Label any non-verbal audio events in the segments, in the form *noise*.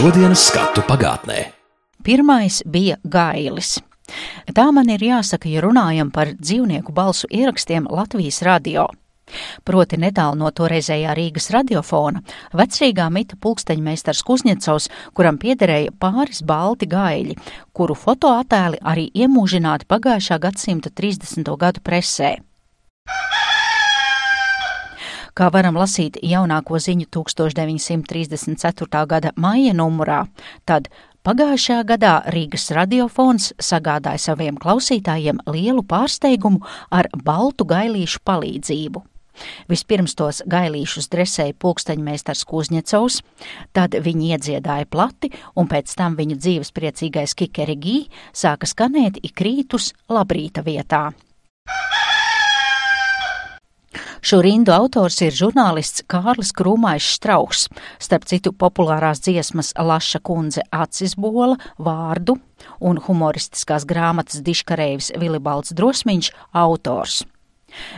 šodienas skatu pagātnē. Pirmais bija gailis. Tā man ir jāsaka, ja runājam par dzīvnieku balsu ierakstiem Latvijas radio. Proti netālu no toreizējā Rīgas radiofona, vecrīgā mita pulksteņmeistars Kuzņecovs, kuram piederēja pāris balti gaļi, kuru fotoattēli arī iemūžināti pagājušā gadsimta 30. gadu presē. Kā varam lasīt jaunāko ziņu 1934. gada maija numurā, tad Pagājušajā gadā Rīgas radiofons sagādāja saviem klausītājiem lielu pārsteigumu ar baltu gailīšu palīdzību. Vispirms tos gailīšus dresēja pulksteņmeistars Kuzņecovs, tad viņi iedziedāja plati, un pēc tam viņu dzīves priecīgais kikerigī sāka skanēt ikrītus labrīta vietā. Šo rindu autors ir žurnālists Kārlis Krūmais Strauks, starp citu populārās dziesmas Laša kundze acis bola, vārdu un humoristiskās grāmatas diškarējs Vilibalds Drosmiņš autors.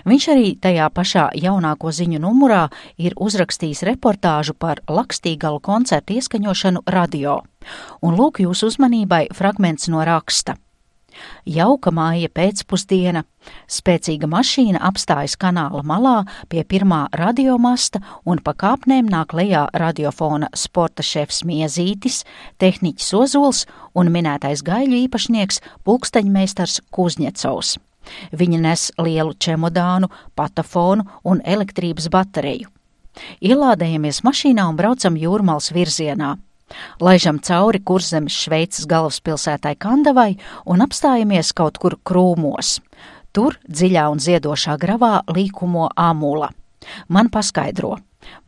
Viņš arī tajā pašā jaunāko ziņu numurā ir uzrakstījis reportāžu par Lakstīgalu koncertu ieskaņošanu radio. Un lūk jūsu uzmanībai fragments no raksta. Jauka māja pēcpusdiena, spēcīga mašīna apstājas kanāla malā pie pirmā radiomasta un pa kāpnēm nāk lejā radiofona sporta šefs Miezītis, tehniķis Ozols un minētais gaļu īpašnieks pulksteņmeistars Kuzņecovs. Viņi nes lielu čemodānu, patafonu un elektrības bateriju. Ielādējamies mašīnā un braucam jūrmals virzienā. Laižam cauri kurzemes Šveices galvaspilsētai Kandavai un apstājamies kaut kur krūmos. Tur dziļā un ziedošā gravā līkumo amula. Man paskaidro,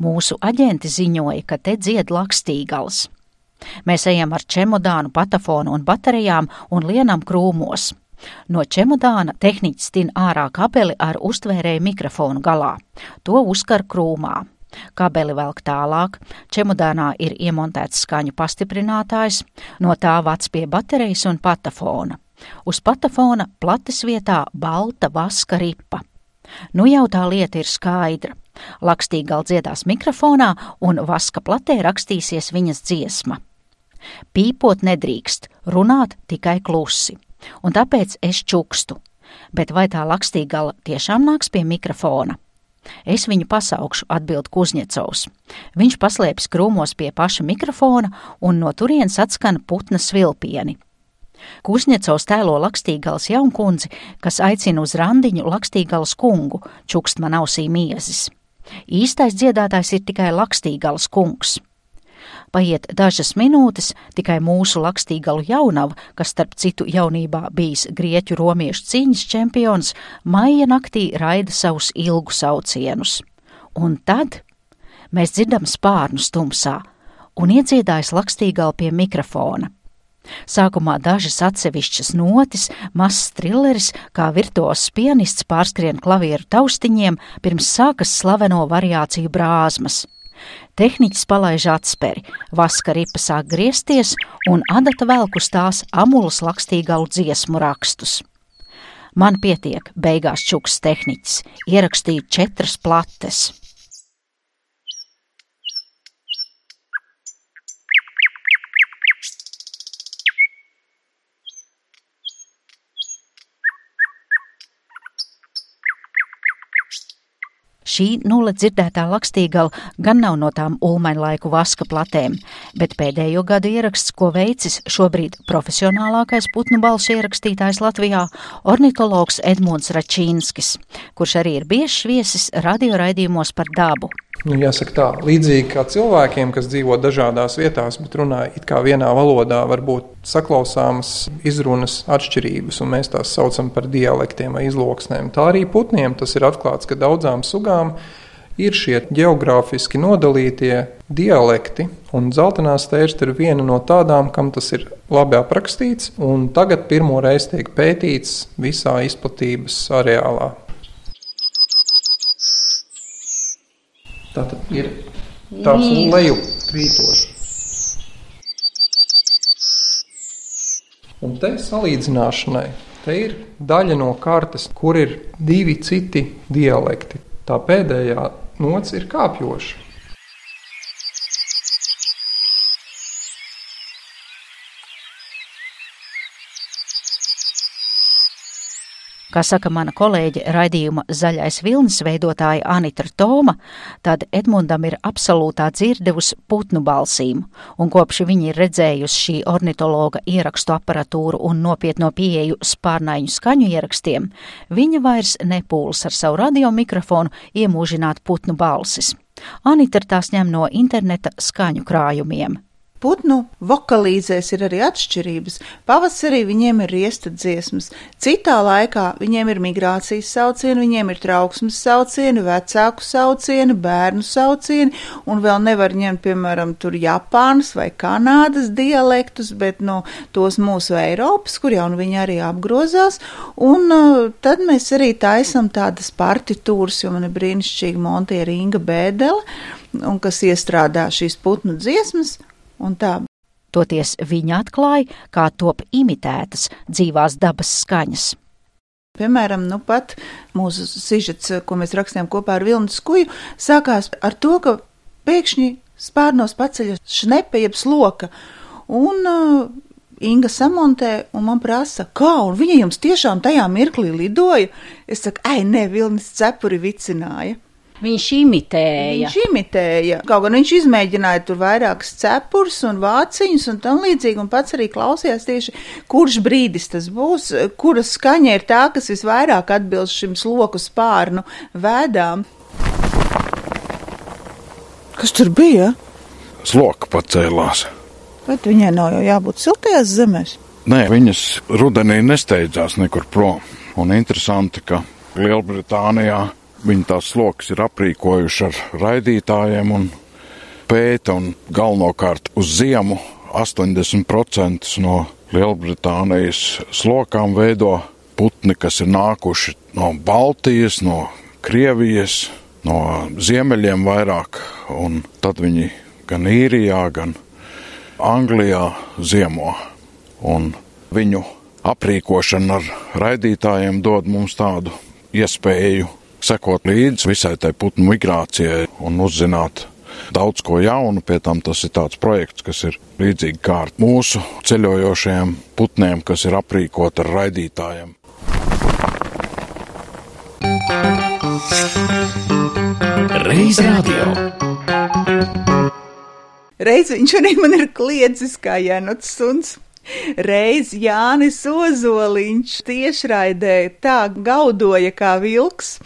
mūsu aģenti ziņoja, ka te dzied lakstīgals. Mēs ejam ar čemodānu, patafonu un baterijām un lienam krūmos. No čemodāna tehniķis tin ārā kabeli ar uztvērēju mikrofonu galā. To uzkar krūmā. Kabeli velk tālāk, čemodānā ir iemontēts skaņu pastiprinātājs, no tā vats pie baterijas un patafona. Uz patafona plates vietā balta vaska ripa. Nu jau tā lieta ir skaidra. Lakstīgal dziedās mikrofonā un vaska platē rakstīsies viņas dziesma. Pīpot nedrīkst, runāt tikai klusi, un tāpēc es čukstu. Bet vai tā lakstīgala tiešām nāks pie mikrofona? Es viņu pasaukšu, atbild Kuzņecovs. Viņš paslēpjas krūmos pie paša mikrofona un no turienes atskan putna svilpieni. Kuzņecovs tēlo Lakstīgals jaunkundzi, kas aicina uz randiņu Lakstīgals kungu, čukst man ausī miezis. Īstais dziedātājs ir tikai Lakstīgals kungs. Paiet dažas minūtes, tikai mūsu lakstīgalu jaunava, kas starp citu jaunībā bijis grieķu romiešu cīņas čempions, maija naktī raida savus ilgu saucienus. Un tad mēs dzirdam spārnus tumsā un iedziedājas lakstīgali pie mikrofona. Sākumā dažas atsevišķas notis, mazs trilleris, kā virtuos pianists pārskrien klavieru taustiņiem, pirms sākas slaveno variāciju brāzmas. Tehniķis palaiž atsperi, vaska ripa sāk griezties, un adata velk uz tās amulas lakstīgalu dziesmu rakstus. Man pietiek, beigās čuks tehniķis, ierakstīja četras plates. Šī nulle dzirdētā lakstīgala gan nav no tām ulmaņlaiku vaska platēm, bet pēdējo gadu ieraksts, ko veicis šobrīd profesionālākais putnu balsu ierakstītājs Latvijā - ornitologs Edmunds Račīnskis, kurš arī ir biežs viesis radioraidījumos par dabu. Nu, jāsaka tā, līdzīgi kā cilvēkiem, kas dzīvo dažādās vietās, bet runā it kā vienā valodā, var būt saklausāmas izrunas atšķirības, un mēs tās saucam par dialektiem vai izloksnēm. Tā arī putniem tas ir atklāts, ka daudzām sugām ir šie geogrāfiski nodalītie dialekti, un zeltainā stērsta ir viena no tādām, kam tas ir labi aprakstīts, un tagad pirmo reizi tiek pētīts visā izplatības areālā. Tā tad ir tāds leju krītošs. Un te salīdzināšanai, te ir daļa no kartes, kur ir divi citi dialekti. Tā pēdējā nots ir kāpjoša. Kā saka mana kolēģe raidījuma Zaļais vilnis veidotāja Anitra Toma, tad Edmundam ir absolūtā dzirde uz putnu balsīm, un kopš viņa ir redzējusi šī ornitologa ierakstu aparatūru un nopietno pieeju spārnaiņu skaņu ierakstiem, viņa vairs nepūlas ar savu radiomikrofonu iemūžināt putnu balsis. Anita tās ņem no interneta skaņu krājumiem putnu vokalīzēs ir arī atšķirības. Pavasarī viņiem ir riesta dziesmas, citā laikā viņiem ir migrācijas saucieni, viņiem ir trauksmes saucieni, vecāku saucieni, bērnu saucieni, un vēl nevar ņemt, piemēram, tur Japānas vai Kanādas dialektus, bet no nu, tos mūsu Eiropas, kur jau nu viņi arī apgrozās, un uh, tad mēs arī taisam tādas partitūras, jo man ir brīnišķīgi Montiera Inga Bēdele, un kas iestrādā šīs putnu dziesmas, un tā. Toties viņa atklāja, kā top imitētas dzīvās dabas skaņas. Piemēram, nu pat mūsu sižets, ko mēs rakstījām kopā ar Vilnu Skuju, sākās ar to, ka pēkšņi spārnos paceļas šnepe jeb sloka, un uh, Inga samontē un man prasa, kā, un viņa jums tiešām tajā mirklī lidoja? Es saku, ai, ne, Vilnis cepuri vicināja. Viņš imitēja. Viņš imitēja. Kaut gan viņš izmēģināja tur vairākas cepures un vāciņus un tam līdzīgi, un pats arī klausījās tieši, kurš brīdis tas būs, kura skaņa ir tā, kas visvairāk atbilst šim sloku spārnu vēdām. Kas tur bija? Sloka pacēlās. Bet viņai nav jau jābūt siltajās zemēs. Nē, viņas rudenī nesteidzās nekur prom. Un interesanti, ka Lielbritānijā Viņi tās sloks ir aprīkojuši ar raidītājiem un pēta un galvenokārt uz ziemu 80% no Lielbritānijas slokām veido putni, kas ir nākuši no Baltijas, no Krievijas, no ziemeļiem vairāk, un tad viņi gan īrijā, gan Anglijā ziemo. Un viņu aprīkošana ar raidītājiem dod mums tādu iespēju sekot līdzi visai tai putnu migrācijai un uzzināt daudz ko jaunu. Pie tam tas ir tāds projekts, kas ir līdzīgi kā mūsu ceļojošajiem putniem, kas ir aprīkot ar raidītājiem. Reiz radio. Reiz viņš arī man ir kliedzis kā Janots suns. Reiz Jānis Ozoliņš tiešraidē tā gaudoja kā vilks,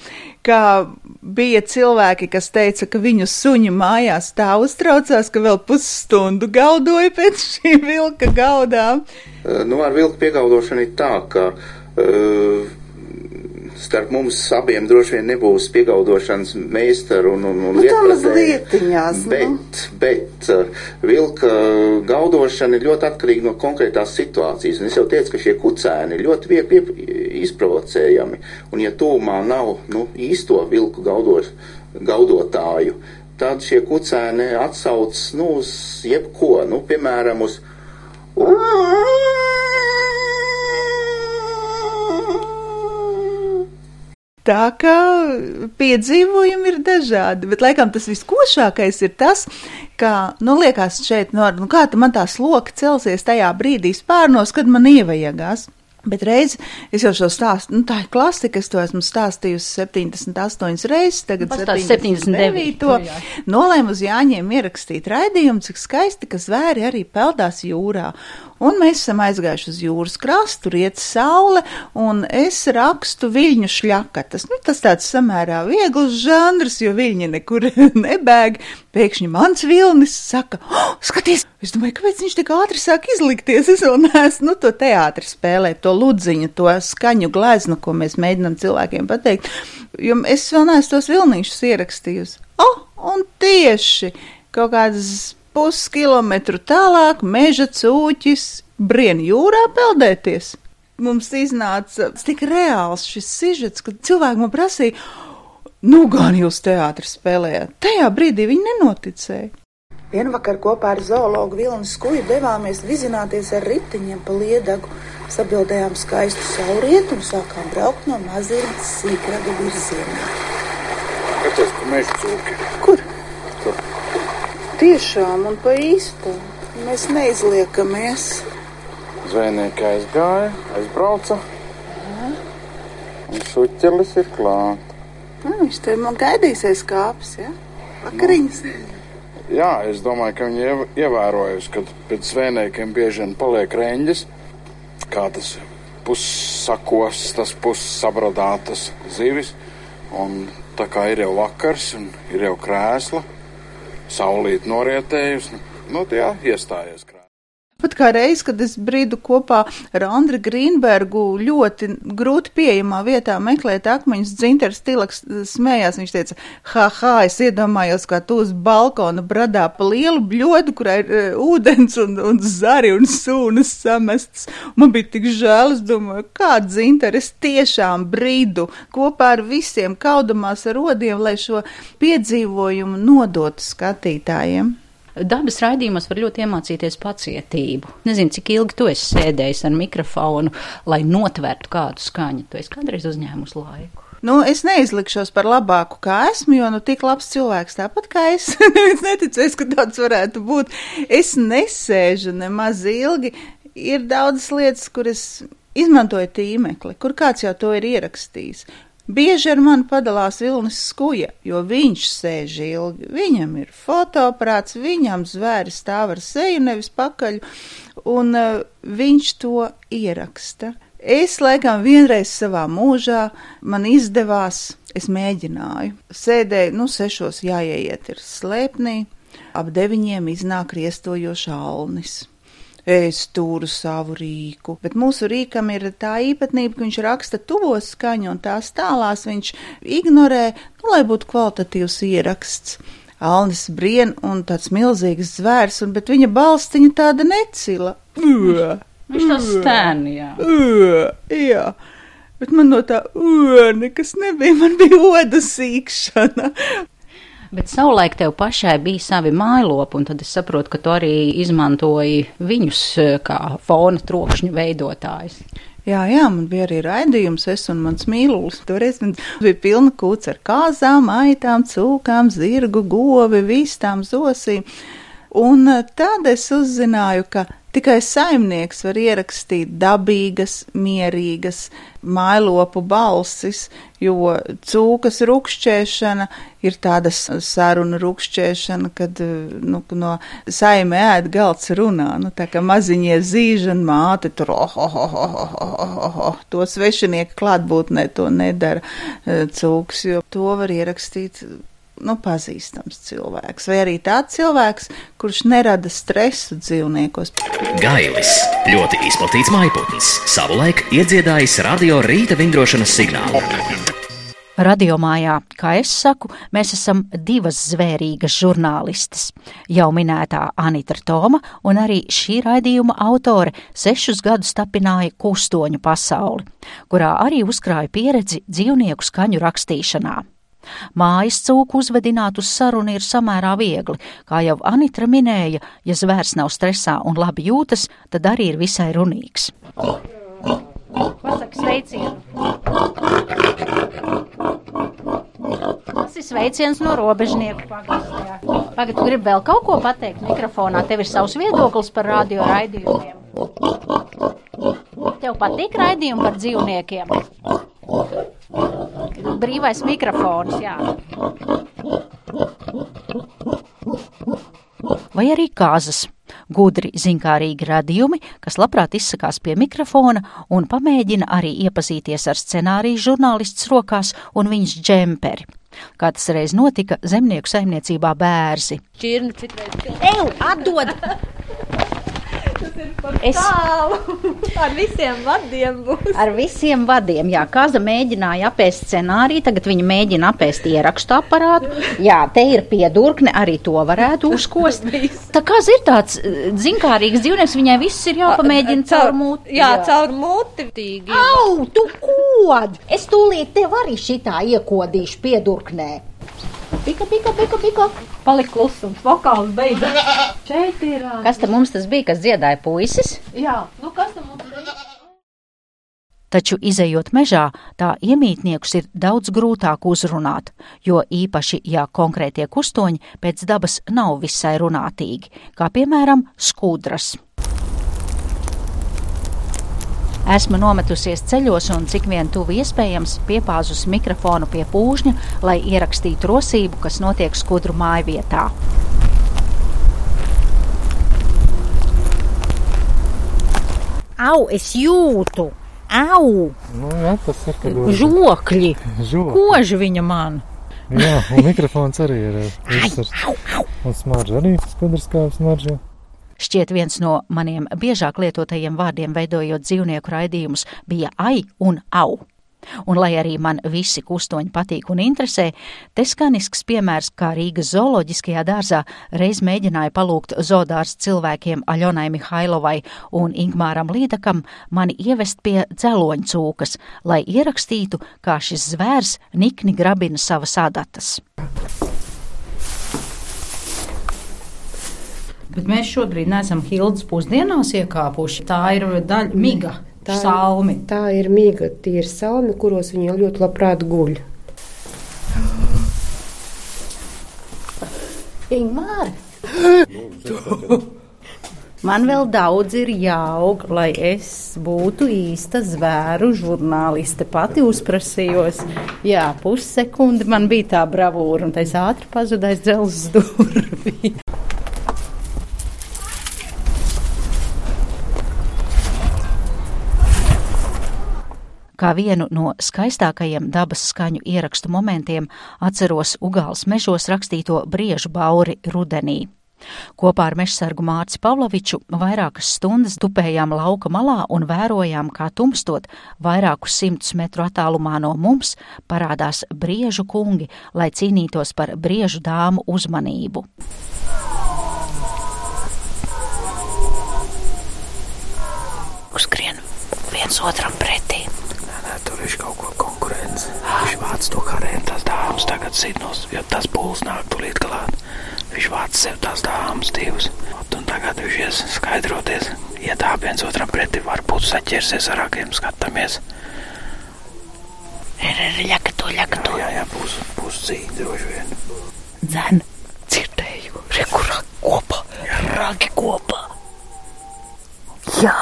ka bija cilvēki, kas teica, ka viņu suņi mājās tā uztraucās, ka vēl pusstundu gaudoja pēc šī vilka gaudām. Nu, ar vilku piegaudošanu ir tā, ka uh, starp mums abiem droši vien nebūs piegaudošanas meistaru un, un, un nu, lietpratēju. Bet, nu. bet uh, vilka gaudošana ir ļoti atkarīga no konkrētās situācijas. Un es jau teicu, ka šie kucēni ir ļoti viegli izprovocējami. Un ja tūmā nav nu, īsto vilku gaudos, gaudotāju, tad šie kucēni atsauc nu, uz jebko, nu, piemēram, uz. Tā kā piedzīvojumi ir dažādi, bet laikam tas viskošākais ir tas, ka, nu, liekas šeit, nu, nu kā man tā sloka celsies tajā brīdī spārnos, kad man ievajagās. Bet reiz es jau šo stāstu, nu, tā ir klasika, es to esmu stāstījusi 78 reizes, tagad 79. To nolēmu uz Jāņiem ierakstīt raidījumu, cik skaisti, ka zvēri arī peldās jūrā. Un mēs esam aizgājuši uz jūras krastu, riet saule, un es rakstu viļņu šļakatas. Nu, tas tāds samērā viegls žanrs, jo viļņi nekur *laughs* nebēg. Pēkšņi mans vilnis saka, oh, skaties, es domāju, kāpēc viņš tik ātri sāk izlikties. Es vēl neesmu, nu, to teātri spēlēt, to ludziņu, to skaņu gleznu, ko mēs mēģinam cilvēkiem pateikt, jo es vēl neesmu tos vilnīšus ierakstījusi. Oh, un tieši kaut kādas puskilometru tālāk meža cūķis brien jūrā peldēties. Mums iznāca tik reāls šis sižets, ka cilvēki man prasīja, nu gan jūs teātris spēlējāt. Tajā brīdī viņi nenoticēja. Vienvakar kopā ar zoologu Vilnu Skuju devāmies vizināties ar riteņiem pa liedagu, sabildējām skaistu saulrietu un sākām braukt no mazītes sīkraga virzienā. Kāpēc tu meža cūki? Kur? Tur. Tiešām un pa īstu. Mēs neizliekamies. Zvejnieki aizgāja, aizbrauca. Un suķelis ir klāt. Nu, viņš te man gaidīsies kāps, ja? Vakariņas. Jā, es domāju, ka viņi iev- ievērojusi, ka pēc svēniekiem bieži vien paliek reņģis, kā tas pussakos, tas pussabradātas zivis. Un tā kā ir jau vakars un ir jau krēsla, saulīt norietējusi, nu, jā, iestājies krēsla. Pat kā reiz, kad es brīdu kopā ar Andriu Grīnbergu ļoti grūti pieejamā vietā meklēt akmeņus, dzinters tilaks smējās, viņš teica, ha, ha, es iedomājos, kā tu uz balkona bradā pa lielu bļodu, kurā ir uh, ūdens un, un zari un sūnas samestas. Man bija tik žēl, es domāju, kā dzinteris tiešām brīdu kopā ar visiem kaudamās ar rodiem, lai šo piedzīvojumu nodotu skatītājiem. Dabas raidījumos var ļoti iemācīties pacietību. Nezinu, cik ilgi tu esi sēdējis ar mikrofonu, lai notvertu kādu skaņu. Tu esi kādreiz uzņēmus laiku. Nu, es neizlikšos par labāku, kā esmu, jo nu tik labs cilvēks tāpat kā es. *laughs* es neticēju, ka tāds varētu būt. Es nesēžu nemaz ilgi. Ir daudzas lietas, kuras izmantoju tīmekli, kur kāds jau to ir ierakstījis. Bieži ar mani padalās Vilnis Skuja, jo viņš sēž ilgi. Viņam ir fotoaparāts, viņam zvēri stāv ar seju, nevis pakaļ, un uh, viņš to ieraksta. Es laikam vienreiz savā mūžā man izdevās, es mēģināju. Sēdēju, nu, sešos jāieiet ir slēpnī, ap deviņiem iznāk riestojošs alnis. Es turu savu rīku, bet mūsu rīkam ir tā īpatnība, ka viņš raksta tuvos skaņu un tās tālās viņš ignorē, nu, lai būtu kvalitatīvs ieraksts. Alnis brien un tāds milzīgs zvērs, un, bet viņa balstiņa tāda necila. Ugh! Viņš tas stēni, jā. Ugh! Jā. Bet man no tā ugh, nekas nebija, man bija oda sīkšana. Bet savulaik tev pašai bija savi mājlopi, un tad es saprotu, ka tu arī izmantoji viņus eh, kā fona trokšņu veidotājus. Jā, jā, man bija arī raidījums, es un mans mīlulis. Toreiz man bija pilna kūts ar kāzām, aitām, cūkām, zirgu, govi, vistām, zosīm. Un eh, tad es uzzināju, ka tikai saimnieks var ierakstīt dabīgas, mierīgas mailopu balsis, jo cūkas rukšķēšana ir tāda saruna rukšķēšana, kad nu, no saime ēd galds runā, nu tā kā maziņie zīža un māte tur, oh, oh, oh, oh, oh, oh, oh, to svešinieka klātbūtnē to nedara cūks, jo to var ierakstīt nu, pazīstams cilvēks, vai arī tāds cilvēks, kurš nerada stresu dzīvniekos. Gailis ļoti izplatīts maiputns, savulaik iedziedājis radio rīta vingrošanas signālu. Radiomājā, kā es saku, mēs esam divas zvērīgas žurnālistes. Jau minētā Anita Toma un arī šī raidījuma autore sešus gadus tapināja kustoņu pasauli, kurā arī uzkrāja pieredzi dzīvnieku skaņu rakstīšanā. Mājas cūku uzvedināt uz sarunu ir samērā viegli, kā jau Anitra minēja, ja zvērs nav stresā un labi jūtas, tad arī ir visai runīgs. Pasaka sveicienu! Tas ir sveiciens no robežnieku pagastā. Pagad, tu gribi vēl kaut ko pateikt mikrofonā? Tev ir savs viedoklis par radio raidījumiem. Tev patīk raidījumi par dzīvniekiem? Brīvais mikrofons, jā. Vai arī kāzas. Gudri, zinkārīgi radījumi, kas labprāt izsakās pie mikrofona un pamēģina arī iepazīties ar scenāriju žurnālists rokās un viņas džemperi. Kā tas reiz notika zemnieku saimniecībā bērzi. Čirni citreiz Eju, atdod! Es *laughs* ar visiem vadiem būs. ar visiem vadiem, jā, Kaza mēģināja apēst scenāriju, tagad viņa mēģina apēst ierakstu aparātu. Jā, te ir piedurkne, arī to varētu *laughs* uzkost. Tā kā ir tāds eh, zinkārīgs dzīvnieks, viņai viss ir jāpamēģina caur mūti. Jā, caur muti. Tīgi. Au, tu kod! Es tūlīt tev arī šitā iekodīšu piedurknē. Pika, pika, pika, pika. Palika klusums, vokāls beidzās. Šeit ir. ā, Kas tam mums tas bija, kas dziedāja puisis? Jā, nu kas tam mums ir? Taču, izējot mežā, tā iemītniekus ir daudz grūtāk uzrunāt, jo īpaši, ja konkrētie kustoņi pēc dabas nav visai runātīgi, kā piemēram skudras. Esmu nometusies ceļos un cik vien tuvu iespējams piepāzus mikrofonu pie pūžņa, lai ierakstītu rosību, kas notiek skudru māju vietā. Au, es jūtu! Au! Nu, jā, tas ir kā Žokļi! žoks. Koži viņa man! Jā, un mikrofons arī ir uzsvars. Un smarža arī skudriskā smarža. Šķiet, viens no maniem biežāk lietotajiem vārdiem, veidojot dzīvnieku raidījumus, bija ai un au. Un, lai arī man visi kustoņi patīk un interesē, te skanisks piemērs, kā Rīgas zooloģiskajā dārzā reiz mēģināja palūgt zoodārs cilvēkiem Aļonai Mihailovai un Ingmāram Līdakam mani ievest pie dzeloņu cūkas, lai ierakstītu, kā šis zvērs nikni grabina savas adatas. Bet mēs šobrīd neesam Hildas pusdienās iekāpuši. Tā ir daļa miga, Tā ir- salmi. Tā ir mīga, tie ir salmi, kuros viņi ļoti labprāt guļ. Ingmār! *laughs* Man vēl daudz ir jāaug, lai es būtu īsta zvēru žurnāliste. Pati uzprasījos, jā, pussekundi man bija tā bravūra, un tas ātri pazudais dzelzs *laughs* durvī. Kā vienu no skaistākajiem dabas skaņu ierakstu momentiem atceros Ugāls mežos rakstīto briežu bauri rudenī. Kopā ar mežsargu Mārci Pavloviču vairākas stundas tupējām lauka malā un vērojām, kā tumstot vairākus simtus metru attālumā no mums parādās briežu kungi, lai cīnītos par briežu dāmu uzmanību. Uzskrien viens otram pretī. Tur viņš kaut ko konkurence. Viņš vāc to karēm, tās dāmas tagad sidnos, jo tas būls nāk tulīt klāt. Viņš vāc sev tās dāmas divas. Un tagad viņš ies skaidroties. Ietā viens otram pretī varbūt saķersies ar akiem, skatāmies. Ir, ir, ļakato, ļakato. Jā, jā, būs, būs cīņa droši vien. Dzen, dzirdēju, rekurā kopā, ragi kopā. Jā.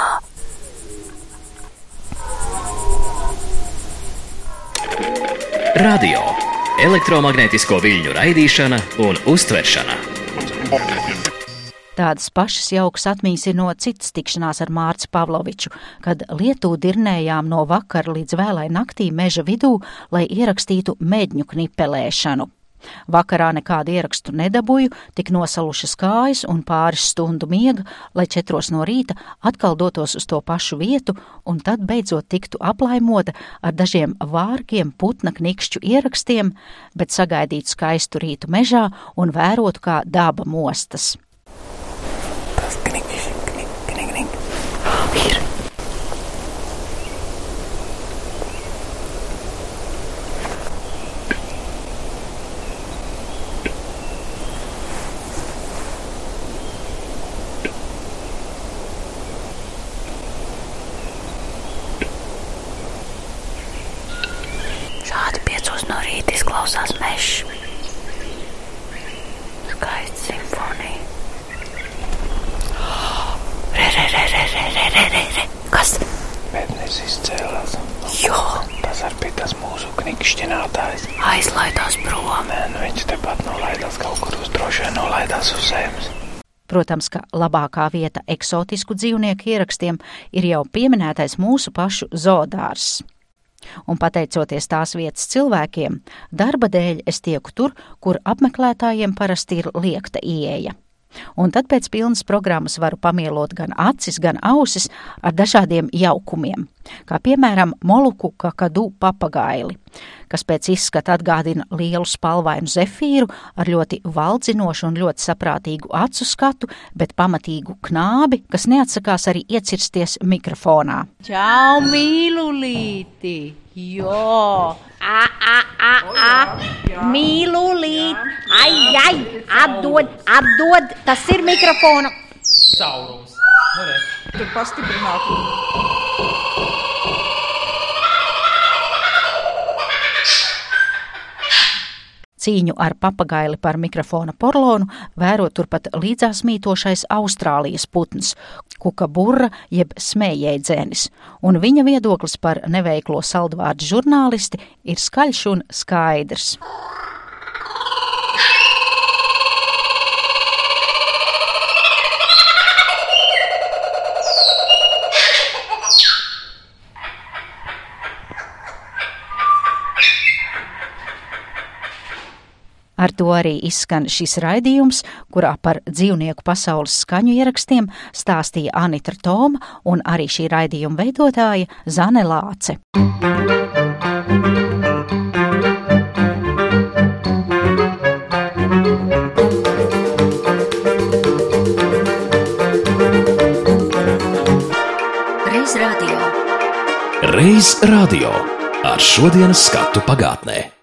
Radio - elektromagnētisko viļņu raidīšana un uztveršana. Tādas pašas jaukas atmiņas ir no citas tikšanās ar Mārci Pavloviču, kad Lietū dirnējām no vakara līdz vēlai naktī meža vidū, lai ierakstītu medņu knipelēšanu. Vakarā nekādu ierakstu nedabūju, tik nosalušas kājas un pāris stundu miega, lai četros no rīta atkal dotos uz to pašu vietu un tad beidzot tiktu aplaimota ar dažiem vārgiem putna knikšķu ierakstiem, bet sagaidītu skaistu rītu mežā un vērotu, kā daba mostas. Tas knikšķi, knik, knik, knik. Ir. Protams, ka labākā vieta eksotisku dzīvnieku ierakstiem ir jau pieminētais mūsu pašu zoodārs. Un pateicoties tās vietas cilvēkiem, darba dēļ es tieku tur, kur apmeklētājiem parasti ir liekta ieeja. Un tad pēc pilnas programmas varu pamielot gan acis, gan ausis ar dažādiem jaukumiem, kā piemēram moluku kakadu papagaili, kas pēc izskata atgādina lielu spalvainu zefīru ar ļoti valdzinošu un ļoti saprātīgu acu skatu, bet pamatīgu knābi, kas neatsakās arī iecirsties mikrofonā. Čau, mīlulīti! Jo! A, a, a, a! Mīlulīt! Ai, ai! Atdod, atdod! Tas ir mikrofona! Caurums. Tur pastiprināt. Cīņu ar papagaili par mikrofona porlonu vēro turpat līdzās mītošais Austrālijas putns, kukaburra jeb smējēdzēnis, un viņa viedoklis par neveiklo saldvārdu žurnālisti ir skaļš un skaidrs. Ar to arī izskan šis raidījums, kurā par dzīvnieku pasaules skaņu ierakstiem stāstīja Anita Toma un arī šī raidījuma veidotāja Zane Lāce. Reiz radio ar šodienas skatu pagātnē.